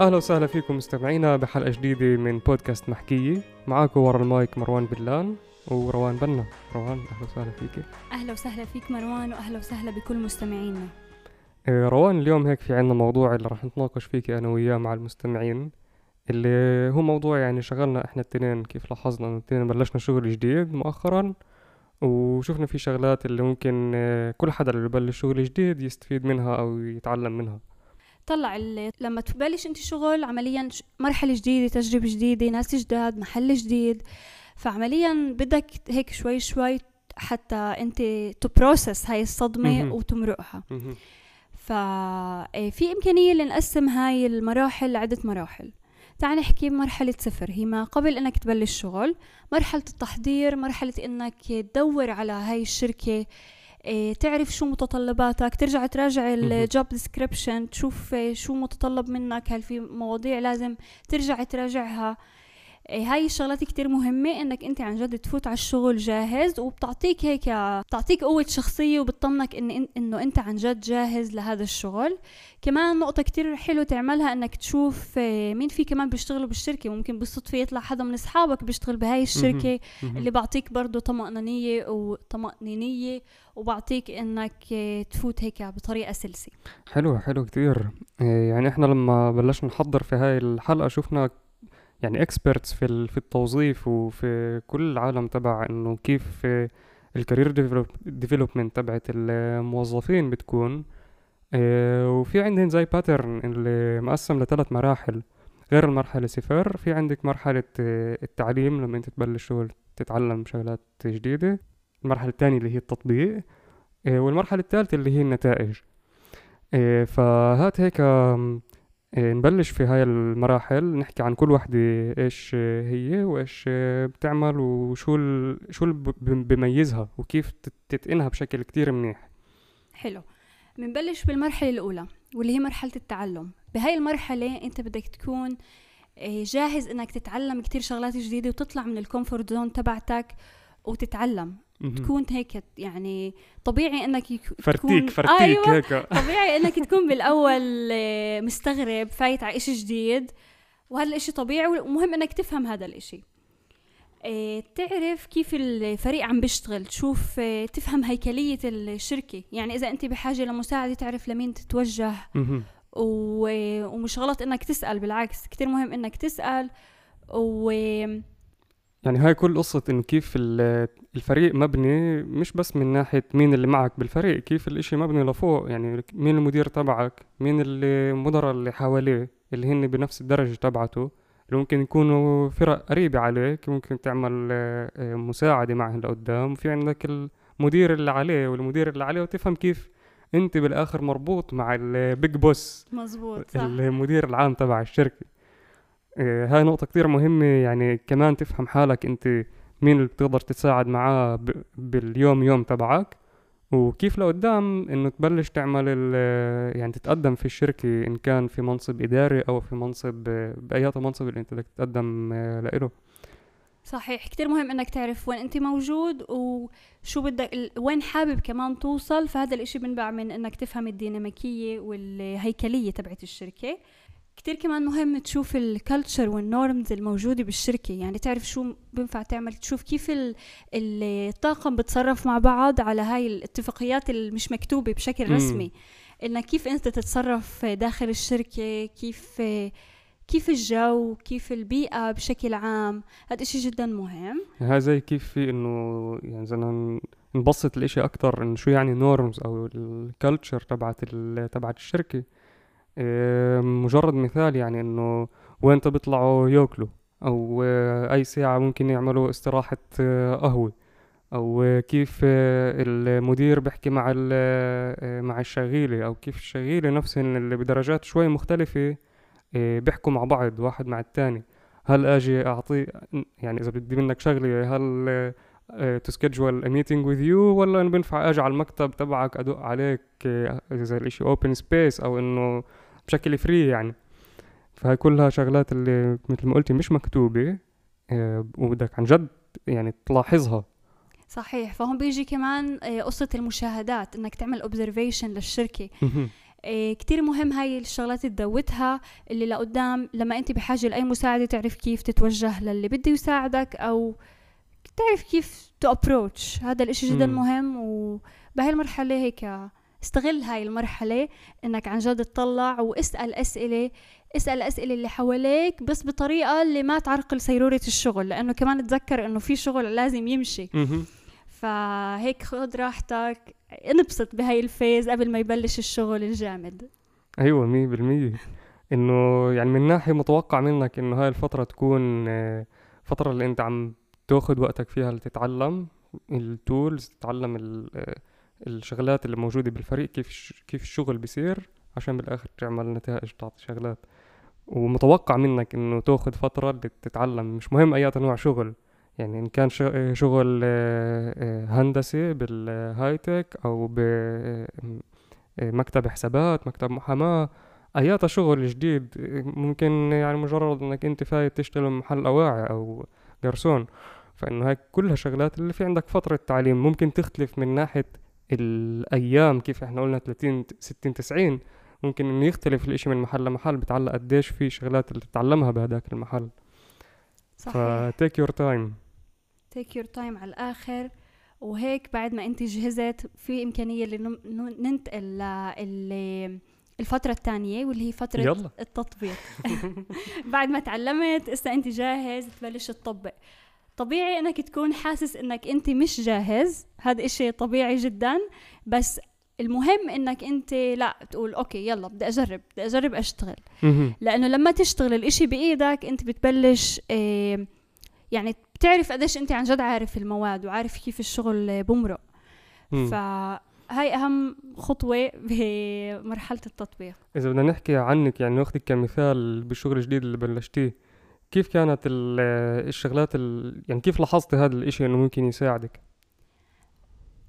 أهلا وسهلا فيكم مستمعينا بحلقة جديدة من بودكاست محكية. معاكم ورا المايك مروان بلان وروان بنا. روان أهلا وسهلا فيك. أهلا وسهلا فيك مروان وأهلا وسهلا بكل مستمعينا. إيه، روان اليوم هيك في عنا موضوع اللي راح نتناقش فيك أنا وياه مع المستمعين اللي هو موضوع يعني شغلنا إحنا التنين كيف لاحظنا إنه التنين بلشنا شغل جديد مؤخرا وشفنا في شغلات اللي ممكن آه، كل حدا اللي ببلش شغل جديد يستفيد منها أو يتعلم منها. طلع اللي لما تبلش انت شغل عمليا مرحلة جديدة تجربة جديدة ناس جداد محل جديد. فعمليا بدك هيك شوي شوي حتى انت تبروسس هاي الصدمة وتمرقها. ففي إمكانية لنقسم هاي المراحل لعدة مراحل. تعال نحكي بمرحلة صفر. هي ما قبل إنك تبلش شغل مرحلة التحضير مرحلة إنك تدور على هاي الشركة إيه تعرف شو متطلباتك ترجع تراجع ال job description تشوف شو متطلب منك هل في مواضيع لازم ترجع تراجعها. إيه، هاي الشغلات كتير مهمة إنك أنت عن جد تفوت على الشغل جاهز وبتعطيك هيك بتعطيك قوة شخصية وبتطمنك إن إنه أنت عن جد جاهز لهذا الشغل. كمان نقطة كتير حلو تعملها إنك تشوف إيه، مين في كمان بيشتغلوا بالشركة. ممكن بالصدفة يطلع حدا من أصحابك بيشتغل بهاي الشركة اللي بعطيك برضه طمأنينية وطمأنينية وبعطيك إنك إيه، تفوت هيك بطريقة سلسة. حلو حلو كتير. يعني إحنا لما بلشنا نحضر في هاي الحلقة شفنا يعني experts في في التوظيف وفي كل العالم تبع إنه كيف ال career development تبعت الموظفين بتكون. آه، وفي عندهم زي pattern اللي مقسم لثلاث مراحل. غير المرحلة صفر في عندك مرحلة آه، التعليم لما أنت تبلش شغل تتعلم شغلات جديدة. المرحلة الثانية اللي هي التطبيق. آه، والمرحلة الثالثة اللي هي النتائج. فهات هيك نبلش في هاي المراحل نحكي عن كل وحدة إيش هي وإيش بتعمل وشو ال... شو اللي بميزها وكيف تتقنها بشكل كتير منيح. حلو. بنبلش بالمرحلة الأولى واللي هي مرحلة التعلم. بهاي المرحلة أنت بدك تكون إيه، جاهز إنك تتعلم كتير شغلات جديدة وتطلع من ال comfort zone تبعتك وتتعلم. تكون هيك يعني طبيعي إنك يك... فرتيك تكون فرتيك أيوة هيك. طبيعي إنك تكون بالأول آه، مستغرب فايت على إشي جديد وهذا الإشي طبيعي ومهم إنك تفهم هذا الإشي. آه تعرف كيف الفريق عم بيشتغل تشوف آه تفهم هيكلية الشركة. يعني إذا أنت بحاجة لمساعدة تعرف لمين تتوجه. و... ومش غلط إنك تسأل بالعكس كتير مهم إنك تسأل. و يعني هاي كل قصة إنه كيف الفريق مبني مش بس من ناحية مين اللي معك بالفريق كيف الإشي مبني لفوق؟ يعني مين المدير تبعك؟ مين المدراء اللي حواليه اللي هن بنفس الدرجة تبعته؟ اللي ممكن يكونوا فرق قريبة عليك ممكن تعمل آه، مساعدة معه لقدام. وفي عندك المدير اللي عليه والمدير اللي عليه وتفهم كيف أنت بالآخر مربوط مع البيج بوس مزبوط صح. المدير العام تبع الشركة. إيه، هاي نقطة كتير مهمة يعني كمان تفهم حالك أنت. مين اللي بتقدر تتساعد معاه باليوم يوم تبعك. وكيف لقدام إنه تبلش تعمل يعني تتقدم في الشركة إن كان في منصب إداري أو في منصب بأي منصب اللي أنت بدك تتقدم آه، له صحيح كتير مهم إنك تعرف وين أنت موجود وشو بدك وين حابب كمان توصل. فهذا الإشي بنبع من إنك تفهم الديناميكية والهيكلية تبعت الشركة. كتير كمان مهم تشوف ال culture وال norms الموجودة بالشركة. يعني تعرف شو بينفع تعمل؟ تشوف كيف الطاقم بتصرف مع بعض على هاي الاتفاقيات اللي مش مكتوبة بشكل رسمي. إنك كيف أنت تتصرف داخل الشركة؟ كيف كيف الجو؟ كيف البيئة بشكل عام؟ هذا إشي جدا مهم. هذا زي كيف في إنه يعني زي نبسط الإشي أكتر إنه شو يعني norms أو ال culture تبعت تبعت الشركة. مجرد مثال يعني إنه وين بيطلعوا يأكلوا أو أي ساعة ممكن يعملوا استراحة آه، قهوة أو كيف آه، المدير بيحكي مع آه، مع الشغيلة أو كيف الشغيلة نفسهم اللي بدرجات شوي مختلفة بيحكوا مع بعض واحد مع التاني. هل آجي أعطي يعني إذا بدي منك شغلة هل to schedule meeting with you ولا انه بينفع آجي على المكتب تبعك أدق عليك إذا الإشي open space أو إنه بشكل free يعني. فهي كلها شغلات اللي مثل ما قلتي مش مكتوبة آه، وبدك عن جد يعني تلاحظها. صحيح. فهم بيجي كمان آه، قصة المشاهدات إنك تعمل observation للشركة. إيه كتير مهم هاي الشغلات تدوتها اللي لقدام لما أنت بحاجة لأي مساعدة تعرف كيف تتوجه للي بده يساعدك أو تعرف كيف to approach هذا الإشي جدا. مهم وبهاي المرحلة هيك استغل هاي المرحلة إنك عن جد تطلع واسأل أسئلة اسأل الأسئلة اللي حواليك بس بطريقة اللي ما تعرقل سيرورة الشغل لأنه كمان تذكر إنه في شغل لازم يمشي. فهيك خد راحتك انبسط بهاي الفيز قبل ما يبلش الشغل الجامد. أيوه مية بالمية. إنه يعني من ناحية متوقع منك إنه هاي الفترة تكون آه، فترة اللي أنت عم تاخد وقتك فيها لتتعلم ال tools تتعلم ال- آه، الشغلات اللي موجودة بالفريق كيف كيف الشغل بيصير عشان بالآخر تعمل نتائج تعطي شغلات. ومتوقع منك إنه تاخد فترة تتعلم مش مهم أي نوع شغل. يعني إن كان آه، شغل آه، آه، هندسي بال high tech أو بمكتب حسابات مكتب محاماة اياتا شغل جديد ممكن يعني مجرد إنك أنت فايت تشتغل محل أواعي أو جرسون. فإنه هاي كلها شغلات اللي في عندك فترة تعليم ممكن تختلف من ناحية الأيام كيف إحنا قلنا 30 60 90 ممكن إنه يختلف الإشي من محل لمحل بتعلق قديش في شغلات اللي تتعلمها بهداك المحل. صحيح. ف take your time take your time على الآخر وهيك بعد ما أنت جهزت في اللي نم- ن- ننتقل الفترة الثانية واللي هي فترة يلا. التطبيق. بعد ما تعلمت هسه أنت جاهز تبلش تطبق طبيعي إنك تكون حاسس إنك أنت مش جاهز. هذا إشي طبيعي جدا. بس المهم إنك أنت لا تقول أوكي يلا بدي أجرب بدي أجرب أشتغل. لأنه لما تشتغل الإشي بإيدك أنت بتبلش آه، يعني بتعرف قديش أنت عن جد عارف المواد وعارف كيف الشغل بمرق. فهاي أهم خطوة بمرحلة التطبيق. إذا بدنا نحكي عنك يعني ناخدك كمثال بالشغل الجديد اللي بلشتيه. كيف كانت ال- الشغلات ال... يعني كيف لاحظتي هذا الإشي إنه ممكن يساعدك؟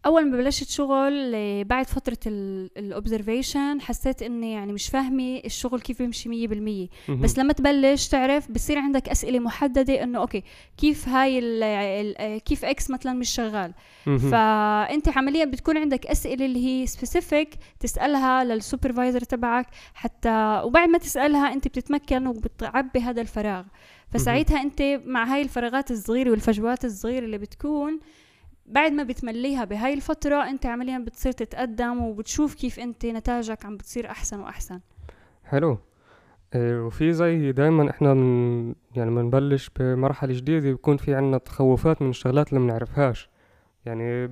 أول ما بلشت شغل آه، بعد فترة ال observation حسيت إني يعني مش فاهمة الشغل كيف بيمشي مية بالمية مهم. بس لما تبلش تعرف بصير عندك أسئلة محددة إنه okay كيف هاي ال ال آه، كيف X مثلا مش شغال. فأنت عمليا بتكون عندك أسئلة اللي هي specific تسألها للسوبرفايزر تبعك حتى وبعد ما تسألها أنت بتتمكن وبتعبي هذا الفراغ فساعتها أنت مع هاي الفراغات الصغيرة والفجوات الصغيرة اللي بتكون بعد ما بتمليها بهاي الفترة انت عمليا بتصير تتقدم وبتشوف كيف انت نتائجك عم بتصير أحسن وأحسن. حلو. إيه، وفي زي دايما إحنا من يعني بنبلش بمرحلة جديدة بيكون في عنا تخوفات من الشغلات اللي بنعرفهاش يعني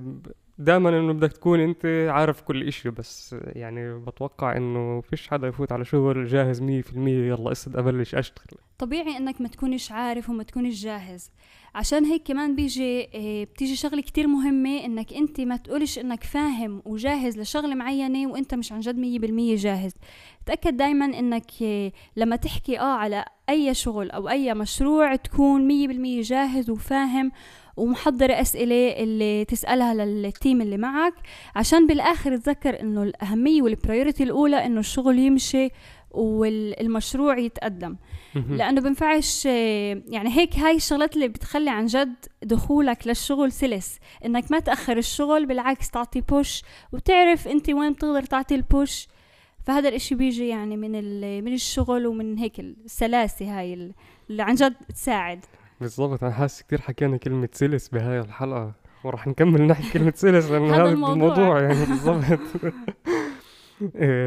دايما إنه بدك تكون أنت عارف كل إشي بس يعني بتوقع إنه فيش حدا يفوت على شغل جاهز مية في المية يلا أسد أبلش أشتغل. طبيعي إنك ما تكونش عارف وما تكونش جاهز. عشان هيك كمان بيجي آه بتيجي شغلة كتير مهمة إنك أنت ما تقولش إنك فاهم وجاهز لشغلة معينة وأنت مش عن جد مية بالمية جاهز. تأكد دايما إنك آه لما تحكي آه على أي شغل أو أي مشروع تكون مية بالمية جاهز وفاهم ومحضر أسئلة اللي تسألها لل team اللي معك. عشان بالآخر تذكر إنه الأهمية وال priority الأولى إنه الشغل يمشي والمشروع يتقدم. لأنه بنفعش يعني هيك هاي الشغلات اللي بتخلي عن جد دخولك للشغل سلس. إنك ما تأخر الشغل بالعكس تعطي push وتعرف أنت وين بتقدر تعطي ال push فهذا الإشي بيجي يعني من من الشغل ومن هيك السلاسة هاي ال- اللي عن جد تساعد بالضبط. أنا حاسس كتير حكينا كلمة سلس بهاي الحلقة. وراح نكمل نحكي كلمة سلس لأنه هذا الموضوع. الموضوع يعني بالضبط.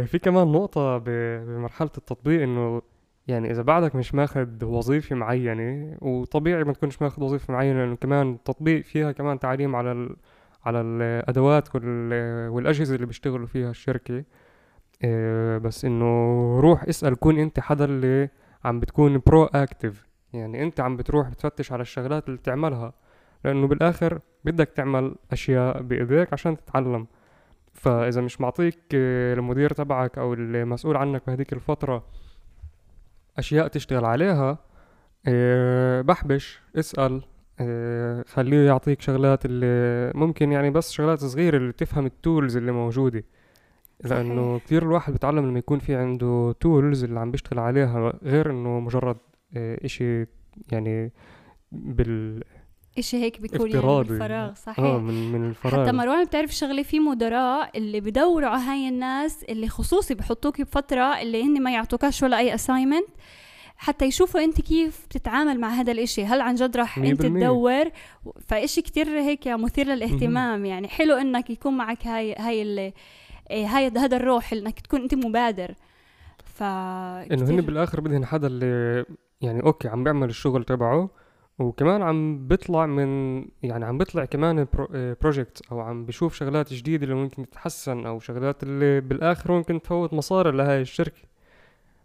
في كمان نقطة بمرحلة التطبيق إنه يعني إذا بعدك مش ماخد وظيفة معينة وطبيعي ما تكونش ماخد وظيفة معينة لأنه كمان التطبيق فيها كمان تعليم على ال على الأدوات وال- والأجهزة اللي بيشتغلوا فيها الشركة. إيه، بس إنه روح اسأل كون أنت حدا اللي عم بتكون برو أكتف يعني أنت عم بتروح بتفتش على الشغلات اللي بتعملها لأنه بالآخر بدك تعمل أشياء بإيديك عشان تتعلم. فإذا مش معطيك آه، المدير تبعك أو المسؤول عنك بهذيك الفترة أشياء تشتغل عليها آه، بحبش اسأل آه، خليه يعطيك شغلات اللي ممكن يعني بس شغلات صغيرة اللي تفهم التولز اللي موجودة لأنه. كثير الواحد بيتعلم لما يكون في عنده tools اللي عم بيشتغل عليها غير إنه مجرد إشي يعني بال اشي هيك بيكون يعني. من الفراغ آه صحيح. من من الفراغ. حتى مروان بتعرف شغلة في مدراء اللي بدوروا على هاي الناس اللي خصوصي بحطوك بفترة اللي هن ما يعطوكاش ولا أي assignment حتى يشوفوا أنت كيف بتتعامل مع هذا الإشي. هل عن جد رح مية انت. تدور؟ فإشي كتير هيك مثير للاهتمام. يعني حلو إنك يكون معك هاي هاي ال- إيه هاي هذا الروح إنك تكون أنت مبادر. ف إنه هن بالآخر بدهن حدا اللي يعني okay عم بيعمل الشغل تبعه وكمان عم بيطلع من يعني عم بيطلع كمان project أو عم بشوف شغلات جديدة اللي ممكن تتحسن أو شغلات اللي بالآخر ممكن تفوت مصاري لهاي الشركة.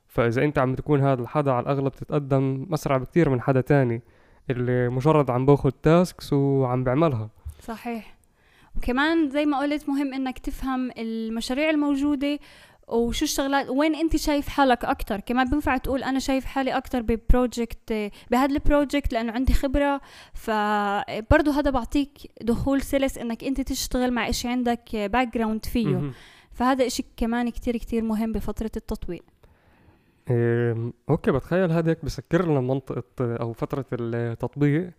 فإذا أنت عم تكون هذا الحدا على الأغلب تتقدم أسرع بكتير من حدا تاني اللي مجرد عم باخد tasks وعم بيعملها صحيح. وكمان زي ما قلت مهم إنك تفهم المشاريع الموجودة وشو الشغلات؟ وين أنت شايف حالك أكتر؟ كمان بينفع تقول أنا شايف حالي أكتر ب project بهذا ال project لأنه عندي خبرة. فبرضه هذا بعطيك دخول سلس إنك أنت تشتغل مع إشي عندك background فيه. فهذا إشي كمان كتير كتير مهم بفترة التطوير. إيه، okay بتخيل هذا هيك بسكر لنا منطقة أو فترة التطبيق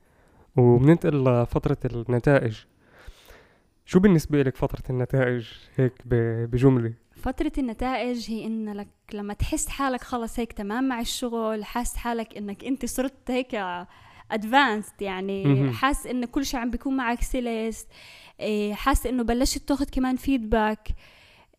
وبننتقل لفترة النتائج. شو بالنسبة لك فترة النتائج هيك ب- بجملة؟ فترة النتائج هي إن لك لما تحس حالك خلص هيك تمام مع الشغل حاس حالك إنك أنت صرت هيك ادفانسد يعني مهم. حاس إن كل شيء عم بيكون معك سلس إيه، حاس إنه بلشت تاخذ كمان فيدباك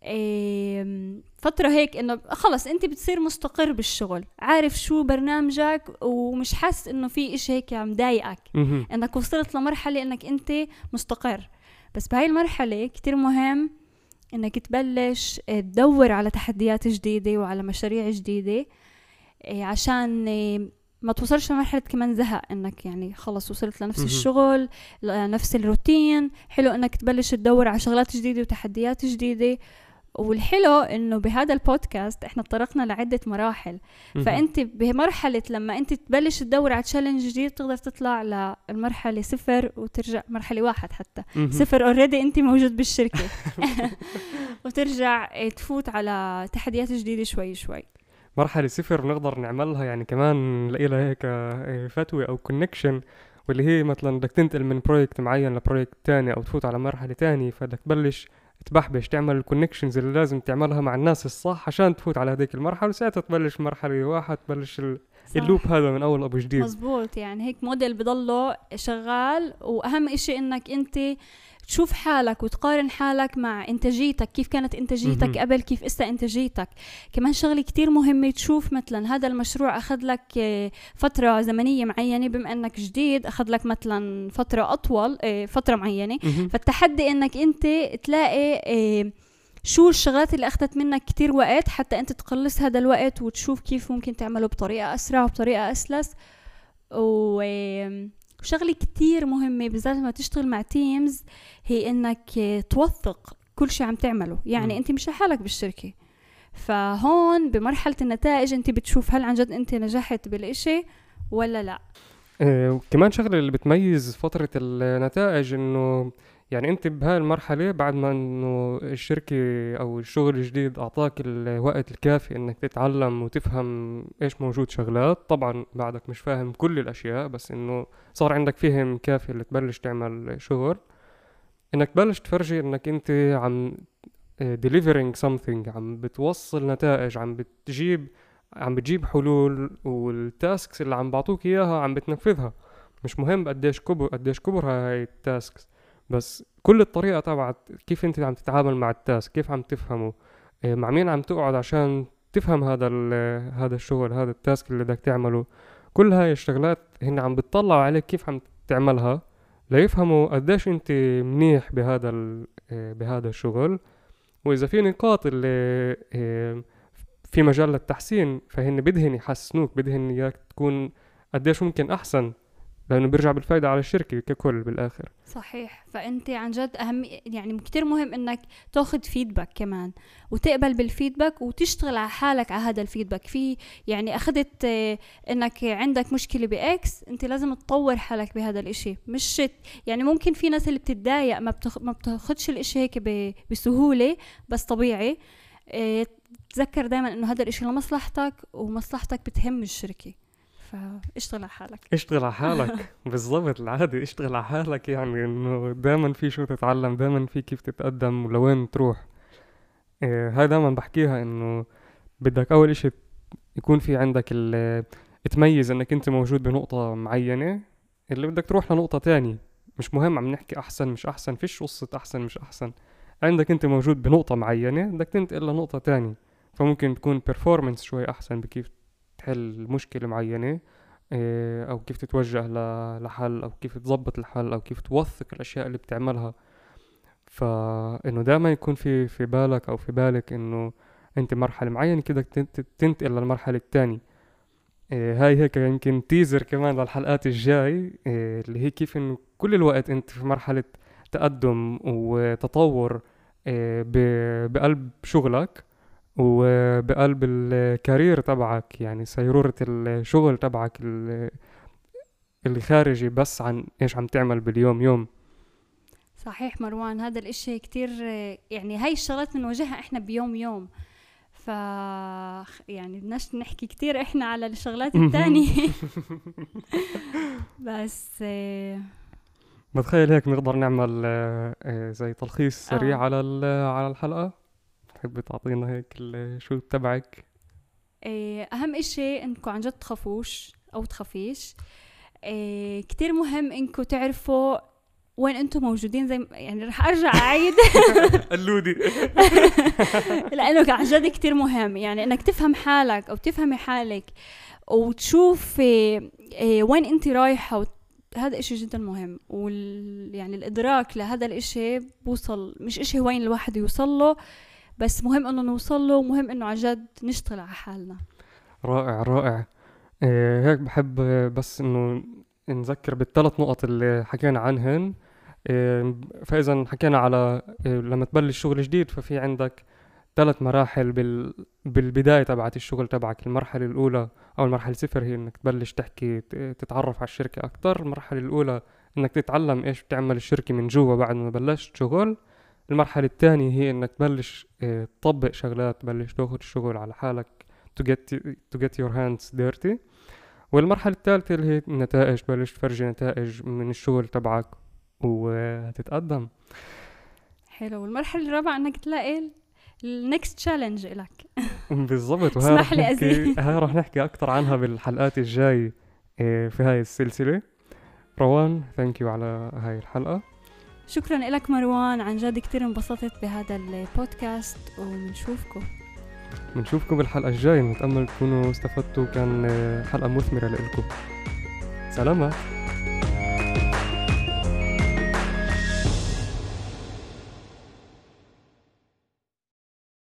إيه، فترة هيك إنه خلص أنت بتصير مستقر بالشغل عارف شو برنامجك ومش حاسس إنه في إشي هيك عم ضايقك مهم. إنك وصلت لمرحلة إنك أنت مستقر بس بهاي المرحلة كتير مهم إنك تبلش تدور على تحديات جديدة وعلى مشاريع جديدة إيه، عشان إيه، ما توصلش لمرحلة كمان زهق إنك يعني خلص وصلت لنفس. الشغل لنفس الروتين حلو إنك تبلش تدور على شغلات جديدة وتحديات جديدة والحلو إنه بهذا البودكاست إحنا تطرقنا لعدة مراحل. فأنت بمرحلة لما أنت تبلش تدور على تشالنج جديد تقدر تطلع للمرحله صفر وترجع مرحلة واحد حتى. صفر already أنت موجود بالشركة وترجع تفوت على تحديات جديدة شوي شوي مرحلة صفر بنقدر نعملها يعني كمان نلاقي لها هيك آه، فتوى أو connection واللي هي مثلا بدك تنتقل من project معين ل project تاني أو تفوت على مرحلة تانية فبدك تبلش تبحبش تعمل ال connections اللي لازم تعملها مع الناس الصح عشان تفوت على هذيك المرحلة وساعتها تبلش مرحلة واحد تبلش ال-. ال loop هذا من أول وجديد مزبوط يعني هيك موديل بضله شغال وأهم إشي إنك أنت تشوف حالك وتقارن حالك مع إنتاجيتك كيف كانت إنتاجيتك. قبل كيف اسا إنتاجيتك كمان شغلة كتير مهمة تشوف مثلا هذا المشروع أخذ لك آه، فترة زمنية معينة بما إنك جديد أخذ لك مثلا فترة أطول آه، فترة معينة. فالتحدي إنك أنت تلاقي آه، شو الشغلات اللي أخذت منك كتير وقت حتى أنت تقلص هذا الوقت وتشوف كيف ممكن تعمله بطريقة أسرع وبطريقه أسلس و وشغله كتير مهمة بالذات لما تشتغل مع تيمز هي إنك توثق كل شيء عم تعمله. يعني مم. أنت مش لحالك بالشركة. فهون بمرحلة النتائج أنت بتشوف هل عن جد أنت نجحت بالإشي ولا لا. آه، وكمان شغلة اللي بتميز فترة النتائج إنه يعني انت بهاي المرحلة بعد ما انه الشركة أو الشغل الجديد اعطاك الوقت الكافي انك تتعلم وتفهم إيش موجود شغلات طبعا بعدك مش فاهم كل الأشياء بس انه صار عندك فهم كافي اللي تبلش تعمل شغل. انك تبلش تفرجي انك انت عم delivering something عم بتوصل نتائج عم بتجيب عم بتجيب حلول وال tasks اللي عم بعطوك إياها عم بتنفذها. مش مهم قديش كبر قديش كبر هاي ال tasks بس كل الطريقة تبعت كيف انت عم تتعامل مع ال task كيف عم تفهمه إيه، مع مين عم تقعد عشان تفهم هذا هذا الشغل هذا التاسك اللي بدك تعمله. كل هاي الشغلات هن عم بتطلعوا عليك كيف عم تعملها ليفهموا قديش انت منيح بهذا إيه، بهذا الشغل. وإذا في نقاط اللي إيه، في مجال للتحسين فهن بدهن يحسنوك بدهن إياك تكون قديش ممكن أحسن. لأنه بيرجع بالفايدة على الشركة ككل بالآخر. صحيح. فأنت عن جد أهم يعني كتير مهم إنك تاخذ feedback كمان وتقبل بال feedback وتشتغل على حالك على هذا ال feedback في يعني أخذت آه، إنك عندك مشكلة ب X أنت لازم تطور حالك بهذا الإشي. مش يعني ممكن في ناس اللي بتتضايق ما بتخ... ما بتاخدش الإشي هيك. بسهولة بس طبيعي. آه، تذكر دائما إنه هذا الإشي لمصلحتك ومصلحتك بتهم الشركة. فاشتغل على حالك. اشتغل على حالك. بالضبط العادي اشتغل على حالك يعني إنه دائما في شو تتعلم دائما في كيف تتقدم ولوين تروح. آه هاي دائما بحكيها إنه بدك أول إشي يكون في عندك تميز إنك أنت موجود بنقطة معينة اللي بدك تروح لنقطة تانية. مش مهم عم نحكي أحسن مش أحسن فيش قصة أحسن مش أحسن. عندك أنت موجود بنقطة معينة بدك تنتقل لنقطة تانية. فممكن تكون performance شوي أحسن بكيف تحل مشكلة معينة إيه، أو كيف تتوجه لحل أو كيف تظبط الحل أو كيف توثق الأشياء اللي بتعملها. فانه دائما يكون في في بالك أو في بالك إنه أنت مرحلة معينة كده تنتقل للمرحلة التانية. إيه هاي هيك يمكن تيزر كمان للحلقات الجاي إيه اللي هي كيف إنه كل الوقت أنت في مرحلة تقدم وتطور بقلب شغلك. وبقلب الكارير تبعك يعني سيرورة الشغل تبعك اللي خارجي بس عن إيش عم تعمل باليوم يوم. صحيح مروان هذا الإشي كتير يعني هاي الشغلات بنواجهها إحنا بيوم يوم. ف يعني بدناش نحكي كتير إحنا على الشغلات التانية. بس بتخيل هيك نقدر نعمل آه، زي تلخيص سريع آه. على على الحلقة؟ تحبي تعطينا هيك شو تبعك؟ إيه، أهم إشي انكم عن جد تخافوش أو تخافيش. إيه كتير مهم انكم تعرفوا وين أنتم موجودين زي يعني رح أرجع أعيد. قلودي. لأنه عن جد كتير مهم. يعني إنك تفهم حالك أو تفهمي حالك وتشوف إيه وين انت رايحة هذا إشي جدا مهم. وال يعني الإدراك لهذا الإشي بوصل مش إشي وين الواحد يوصل له. بس مهم إنه نوصل له ومهم إنه عن جد نشتغل على حالنا. رائع رائع. إيه هيك بحب بس إنه نذكر بالثلاث نقط اللي حكينا عنهن. إيه فاذا حكينا على إيه لما تبلش شغل جديد ففي عندك ثلاث مراحل بال... بالبداية تبعت الشغل تبعك. المرحلة الأولى أو المرحلة صفر هي إنك تبلش تحكي تتعرف على الشركة أكتر. المرحلة الأولى إنك تتعلم إيش بتعمل الشركة من جوا بعد ما بلشت شغل. المرحلة الثانية هي إنك تبلش آه تطبق شغلات تبلش تاخذ الشغل على حالك to get to get your hands dirty. والمرحلة الثالثة اللي هي النتائج تبلش تفرجي نتائج من الشغل تبعك وتتقدم حلو. والمرحلة الرابعة إنك تلاقي ال next challenge لك بالضبط. وهي رح نحكي هاي رح نحكي أكثر عنها بالحلقات الجاي آه، في هاي السلسلة. روان thank you على هاي الحلقة. شكرا لك مروان عن جد كتير انبسطت بهذا البودكاست وبنشوفكم. بنشوفكم بالحلقة الجاية نتأمل تكونوا استفدتوا كان حلقة مثمرة لكم سلامات.